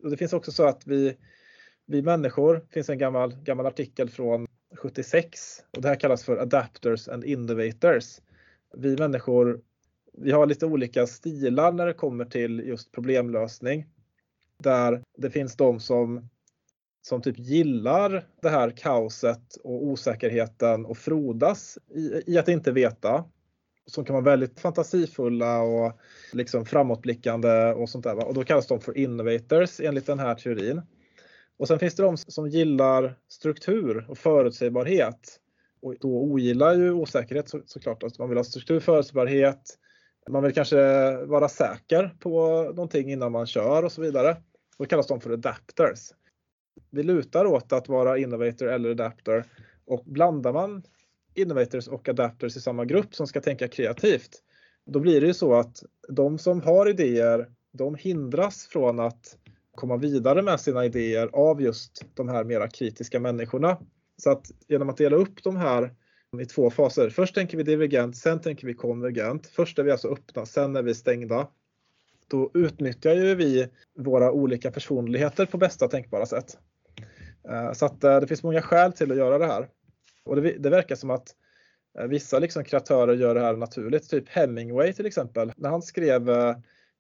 Och det finns också så att vi, vi människor, det finns en gammal, gammal artikel från 76 och det här kallas för adapters and innovators. Vi människor, vi har lite olika stilar när det kommer till just problemlösning. Där det finns de som, som typ gillar det här kaoset och osäkerheten och frodas i, i att inte veta. Som kan vara väldigt fantasifulla och liksom framåtblickande och sånt där. Och då kallas de för innovators enligt den här teorin. Och sen finns det de som gillar struktur och förutsägbarhet. Och då ogillar ju osäkerhet så, såklart. Alltså man vill ha struktur, förutsägbarhet. Man vill kanske vara säker på någonting innan man kör och så vidare. Då kallas de för adapters. Vi lutar åt att vara innovator eller adapter och blandar man innovators och adapters i samma grupp som ska tänka kreativt, då blir det ju så att de som har idéer, de hindras från att komma vidare med sina idéer av just de här mera kritiska människorna. Så att genom att dela upp de här i två faser. Först tänker vi divergent, sen tänker vi konvergent. Först är vi alltså öppna, sen är vi stängda. Då utnyttjar ju vi våra olika personligheter på bästa tänkbara sätt. Eh, så att eh, det finns många skäl till att göra det här. Och det, det verkar som att eh, vissa liksom kreatörer gör det här naturligt. Typ Hemingway till exempel. När han skrev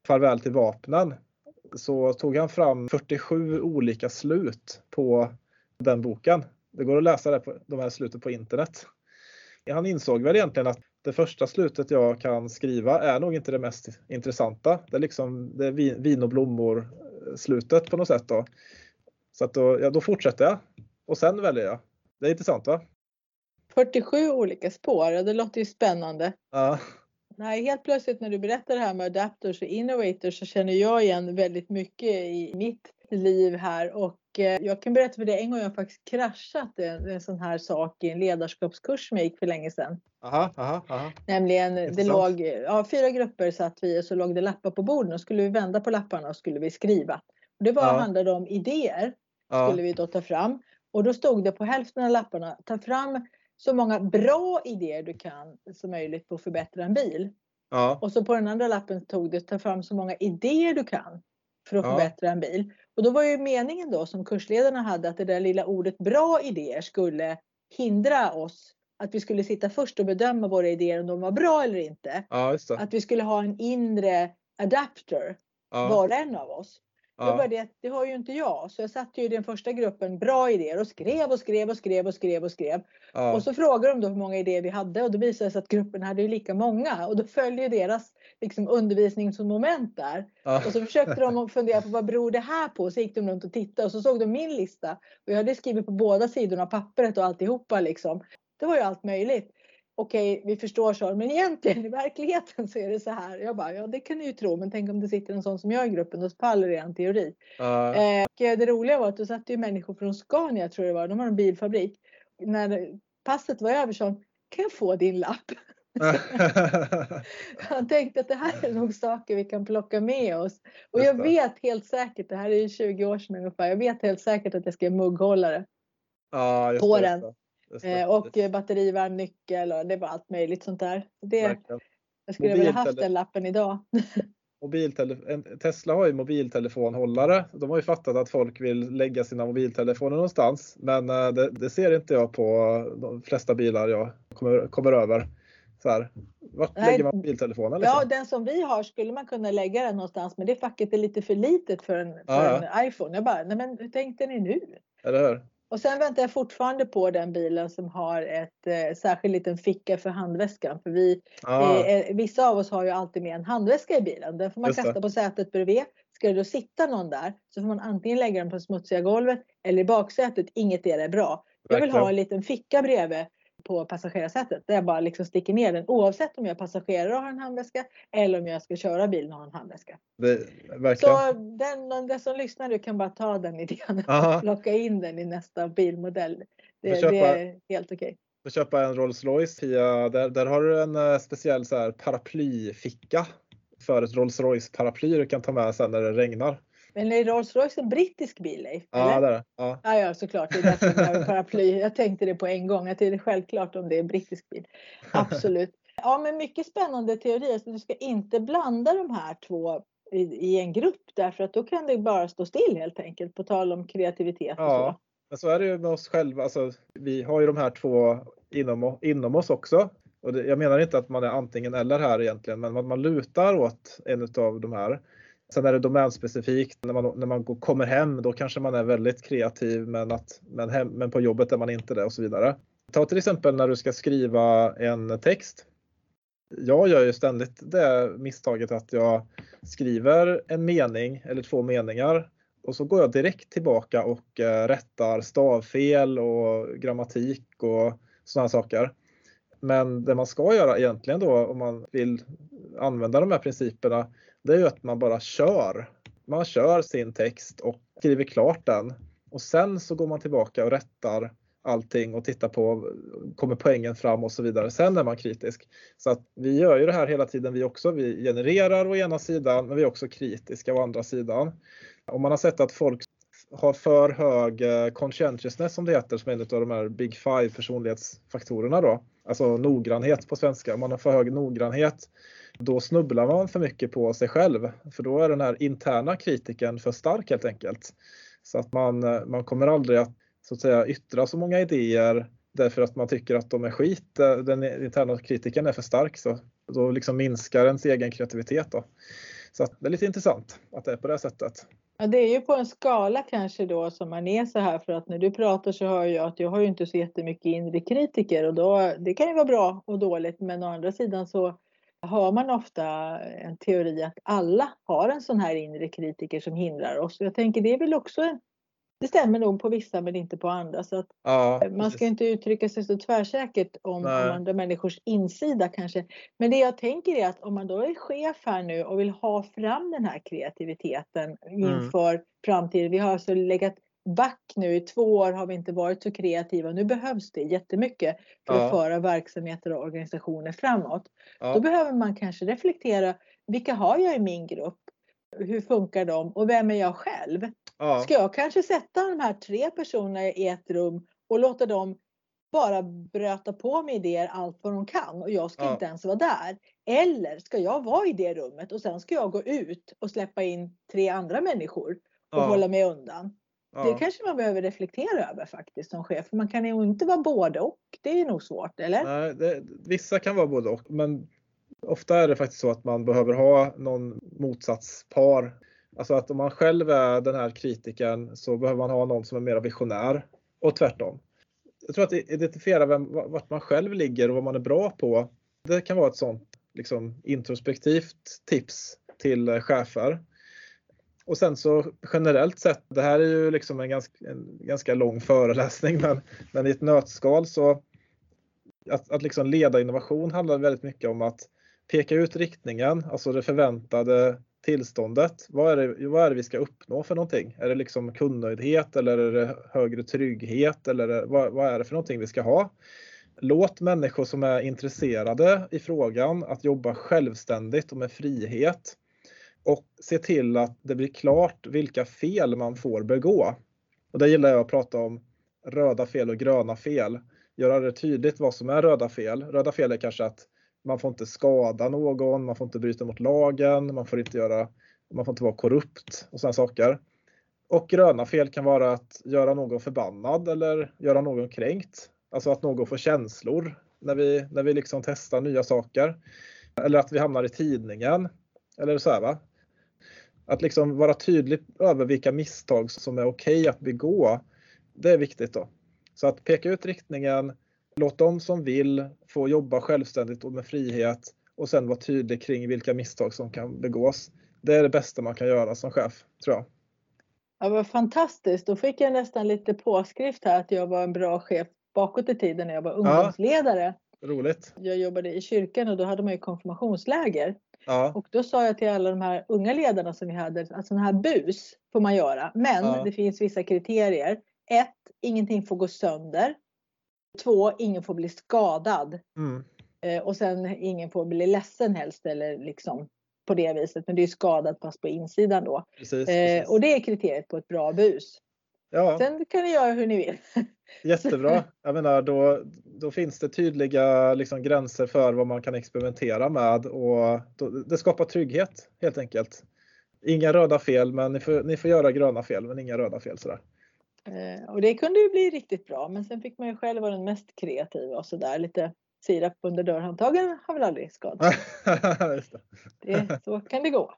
Farväl till vapnen så tog han fram 47 olika slut på den boken. Det går att läsa det på, de här sluten på internet. Han insåg väl egentligen att det första slutet jag kan skriva är nog inte det mest intressanta. Det är liksom det är vin och blommor slutet på något sätt. Då. Så att då, ja, då fortsätter jag och sen väljer jag. Det är intressant va? 47 olika spår, det låter ju spännande. Ja. Nej, helt plötsligt när du berättar det här med adapters och innovators så känner jag igen väldigt mycket i mitt liv här och eh, jag kan berätta för dig en gång jag faktiskt kraschat en, en sån här sak i en ledarskapskurs som jag gick för länge sedan. Aha, aha, aha. Nämligen det låg, ja, fyra grupper satt vi och så låg det lappar på borden och skulle vi vända på lapparna och skulle vi skriva. Och det var, ja. handlade om idéer ja. skulle vi då ta fram och då stod det på hälften av lapparna ta fram så många bra idéer du kan som möjligt på att förbättra en bil. Ja. Och så på den andra lappen tog det ta fram så många idéer du kan för att ja. förbättra en bil. Och då var ju meningen då som kursledarna hade att det där lilla ordet bra idéer skulle hindra oss att vi skulle sitta först och bedöma våra idéer om de var bra eller inte. Ja, att vi skulle ha en inre adapter, var och en av oss. Ja. Det var det, det har ju inte jag. Så jag satt ju i den första gruppen, bra idéer och skrev och skrev och skrev och skrev och skrev. Ja. Och så frågade de då hur många idéer vi hade och då visade det sig att gruppen hade ju lika många. Och då följde ju deras liksom, undervisningsmoment där. Ja. Och så försökte de fundera på vad beror det här på? Så gick de runt och tittade och så såg de min lista. Och jag hade skrivit på båda sidorna av pappret och alltihopa liksom. Det var ju allt möjligt okej, vi förstår så, men egentligen i verkligheten så är det så här. Jag bara, ja det kan ni ju tro, men tänk om det sitter en sån som jag i gruppen, då faller er teori. Uh. Eh, det roliga var att då satt ju människor från Scania, tror jag det var, de har en bilfabrik. När passet var över så kan jag få din lapp? (laughs) Han tänkte att det här är nog saker vi kan plocka med oss. Och jag vet helt säkert, det här är ju 20 år sedan ungefär, jag vet helt säkert att jag ska mugghållare ja, på den. Eh, och batterivarm nyckel och det var allt möjligt sånt där. Det, jag skulle vilja haft den lappen idag. (laughs) Tesla har ju mobiltelefonhållare. De har ju fattat att folk vill lägga sina mobiltelefoner någonstans. Men eh, det, det ser inte jag på de flesta bilar jag kommer, kommer över. Här. Vart Nej. lägger man mobiltelefonen? Liksom? Ja, den som vi har skulle man kunna lägga den någonstans, men det facket är lite för litet för en, för Ja, en iPhone. Jag bara, nej men hur tänkte ni nu? Eller hur? Och sen väntar jag fortfarande på den bilen som har ett eh, särskild liten ficka för handväskan. För vi, Ja, eh, vissa av oss har ju alltid med en handväska i bilen. Den får man Just det. kasta på sätet bredvid. Ska det då sitta någon där så får man antingen lägga den på det smutsiga golvet eller i baksätet. Inget är bra. Jag vill ha en liten ficka bredvid på passagerarsätet där jag bara liksom sticker ner den oavsett om jag är passagerare och har en handväska eller om jag ska köra bilen och har en handväska. Det, verkligen. Så den, den som lyssnar nu kan bara ta den idén och (laughs) plocka in den i nästa bilmodell. Det, köpa- det är helt okej. Får köpa en Rolls Royce Pia, där, där har du en eh, speciell så här paraplyficka för ett Rolls Royce paraply du kan ta med sen när det regnar. Men är Rolls Royce en brittisk bil Leif? Ja, eller? det är det. Ja. Ja, ja, såklart. Det är därför jag har paraply. Jag tänkte det på en gång. Tycker det är självklart om det är en brittisk bil. Absolut. Ja, men mycket spännande teorier. Alltså, du ska inte blanda de här två i, i en grupp därför att då kan det bara stå still helt enkelt. På tal om kreativitet och så. Ja, men så är det ju med oss själva. Alltså, vi har ju de här två inom, inom oss också. Och det, jag menar inte att man är antingen eller här egentligen, men man, man lutar åt en av de här. Sen är det domänspecifikt. När man, när man går, kommer hem, då kanske man är väldigt kreativ, men, att, men, hem, men på jobbet är man inte det och så vidare. Ta till exempel när du ska skriva en text. Jag gör ju ständigt det misstaget att jag skriver en mening eller två meningar och så går jag direkt tillbaka och eh, rättar stavfel och grammatik och sådana saker. Men det man ska göra egentligen då om man vill använda de här principerna, det är ju att man bara kör. Man kör sin text och skriver klart den och sen så går man tillbaka och rättar allting och tittar på, kommer poängen fram och så vidare. Sen är man kritisk. Så att vi gör ju det här hela tiden vi också. Vi genererar å ena sidan, men vi är också kritiska å andra sidan. Om man har sett att folk har för hög eh, conscientiousness som det heter, som är en av de här big five personlighetsfaktorerna då. Alltså noggrannhet på svenska. Om man har för hög noggrannhet, då snubblar man för mycket på sig själv. För då är den här interna kritiken för stark helt enkelt. Så att man, man kommer aldrig att så att säga yttra så många idéer därför att man tycker att de är skit. Den interna kritiken är för stark så då liksom minskar ens egen kreativitet. Då. Så att det är lite intressant att det är på det sättet. Ja, det är ju på en skala kanske då som man är så här för att när du pratar så hör jag att jag har ju inte så jättemycket inre kritiker och då, det kan ju vara bra och dåligt men å andra sidan så hör man ofta en teori att alla har en sån här inre kritiker som hindrar oss. Jag tänker det är väl också det stämmer nog på vissa men inte på andra så att Ja, man ska inte uttrycka sig så tvärsäkert om, om andra människors insida kanske. Men det jag tänker är att om man då är chef här nu och vill ha fram den här kreativiteten inför framtiden. Vi har alltså legat back nu i två år har vi inte varit så kreativa. Nu behövs det jättemycket för Ja. att föra verksamheter och organisationer framåt. Då ja, behöver man kanske reflektera. Vilka har jag i min grupp? Hur funkar de? Och vem är jag själv? ja, Ska jag kanske sätta de här tre personerna i ett rum och låta dem bara bröta på med idéer allt vad de kan och jag ska Ja. inte ens vara där? Eller ska jag vara i det rummet och sen ska jag gå ut och släppa in tre andra människor och ja, hålla mig undan? Det ja. kanske man behöver reflektera över faktiskt som chef. Man kan ju inte vara både och. Det är nog svårt, eller? Nej, det, vissa kan vara både och, men ofta är det faktiskt så att man behöver ha någon motsatspar. Alltså att om man själv är den här kritiken så behöver man ha någon som är mer visionär och tvärtom. Jag tror att identifiera vem, vart man själv ligger och vad man är bra på. Det kan vara ett sånt liksom, introspektivt tips till chefer. Och sen så generellt sett, det här är ju liksom en ganska, en ganska lång föreläsning, (laughs) men, men i ett nötskal så att, att liksom leda innovation handlar väldigt mycket om att peka ut riktningen, alltså det förväntade tillståndet. Vad är det, vad är det vi ska uppnå för någonting? Är det liksom kundnöjdhet eller är det högre trygghet eller är vad, vad är det för någonting vi ska ha? Låt människor som är intresserade i frågan att jobba självständigt och med frihet och se till att det blir klart vilka fel man får begå. Och där gillar jag att prata om röda fel och gröna fel. Göra det tydligt vad som är röda fel. Röda fel är kanske att man får inte skada någon, man får inte bryta mot lagen, man får inte, göra, man får inte vara korrupt och sådana saker. Och gröna fel kan vara att göra någon förbannad eller göra någon kränkt. Alltså att någon får känslor när vi, när vi liksom testar nya saker. Eller att vi hamnar i tidningen. Eller så här va. Att liksom vara tydlig över vilka misstag som är okej okay att begå. Det är viktigt då. Så att peka ut riktningen, låt de som vill få jobba självständigt och med frihet och sen vara tydlig kring vilka misstag som kan begås. Det är det bästa man kan göra som chef, tror jag. Ja, vad fantastiskt. Då fick jag nästan lite påskrift här att jag var en bra chef bakåt i tiden när jag var ungdomsledare. Ja, roligt. Jag jobbade i kyrkan och då hade man ju konfirmationsläger. Ja. Och då sa jag till alla de här unga ledarna som vi hade att sådana här bus får man göra. Men ja. det finns vissa kriterier. Ett, ingenting får gå sönder. Två, ingen får bli skadad. Mm. Eh, och sen ingen får bli ledsen helst eller liksom på det viset. Men det är skadat fast på insidan då. Precis, eh, precis. Och det är kriteriet på ett bra bus. Ja. Sen kan ni göra hur ni vill. (laughs) Jättebra. Jag menar, då, då finns det tydliga liksom, gränser för vad man kan experimentera med och då, det skapar trygghet helt enkelt. Inga röda fel, men ni får, ni får göra gröna fel, men inga röda fel sådär. Eh, och det kunde ju bli riktigt bra, men sen fick man ju själv vara den mest kreativa och sådär. Lite sirap under dörrhandtagen har väl aldrig skadat. (laughs) det. så kan det gå.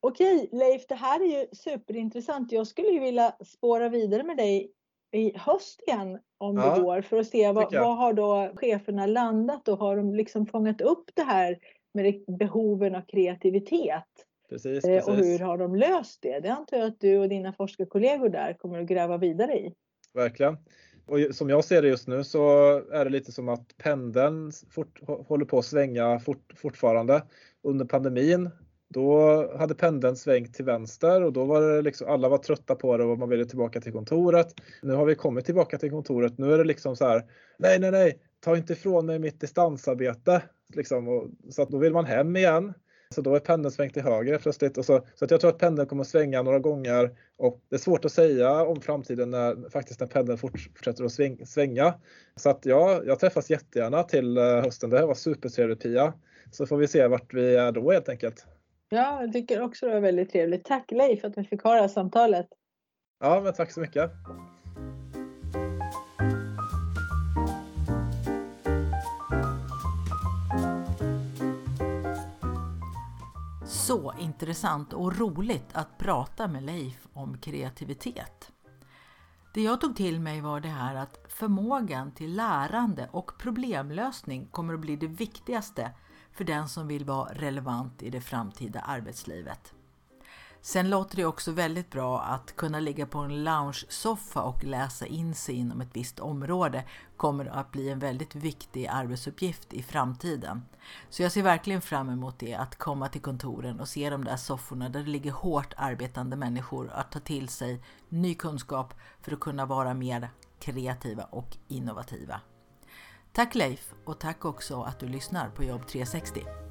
Okej Leif, det här är ju superintressant. Jag skulle ju vilja spåra vidare med dig i höst igen om ja, det går för att se vad, vad har då cheferna landat och har de liksom fångat upp det här med behoven av kreativitet? Precis, precis. Och hur har de löst det? Det antar jag att du och dina forskarkollegor där kommer att gräva vidare i. Verkligen. Och som jag ser det just nu så är det lite som att pendeln fort, håller på att svänga fort, fortfarande. Under pandemin då hade pendeln svängt till vänster och då var det liksom, alla var trötta på det och man ville tillbaka till kontoret. Nu har vi kommit tillbaka till kontoret. Nu är det liksom så här, nej, nej, nej, ta inte ifrån mig mitt distansarbete. Liksom, och, så att då vill man hem igen. Så då är pendeln svängt till höger plötsligt. Och så, så att jag tror att pendeln kommer svänga några gånger och det är svårt att säga om framtiden när faktiskt när pendeln fortsätter att sväng, svänga. Så att ja, jag träffas jättegärna till eh, hösten. Det här var supertrevligt Pia. Så får vi se vart vi är då helt enkelt. Ja, jag tycker också det var väldigt trevligt. Tack Leif för att vi fick ha det här samtalet. Ja, men tack så mycket. Så intressant och roligt att prata med Leif om kreativitet. Det jag tog till mig var det här att förmågan till lärande och problemlösning kommer att bli det viktigaste för den som vill vara relevant i det framtida arbetslivet. Sen låter det också väldigt bra att kunna ligga på en lounge-soffa och läsa in sig inom ett visst område kommer att bli en väldigt viktig arbetsuppgift i framtiden. Så jag ser verkligen fram emot det, att komma till kontoren och se de där sofforna där det ligger hårt arbetande människor att ta till sig ny kunskap för att kunna vara mer kreativa och innovativa. Tack Leif och tack också att du lyssnar på Jobb 360.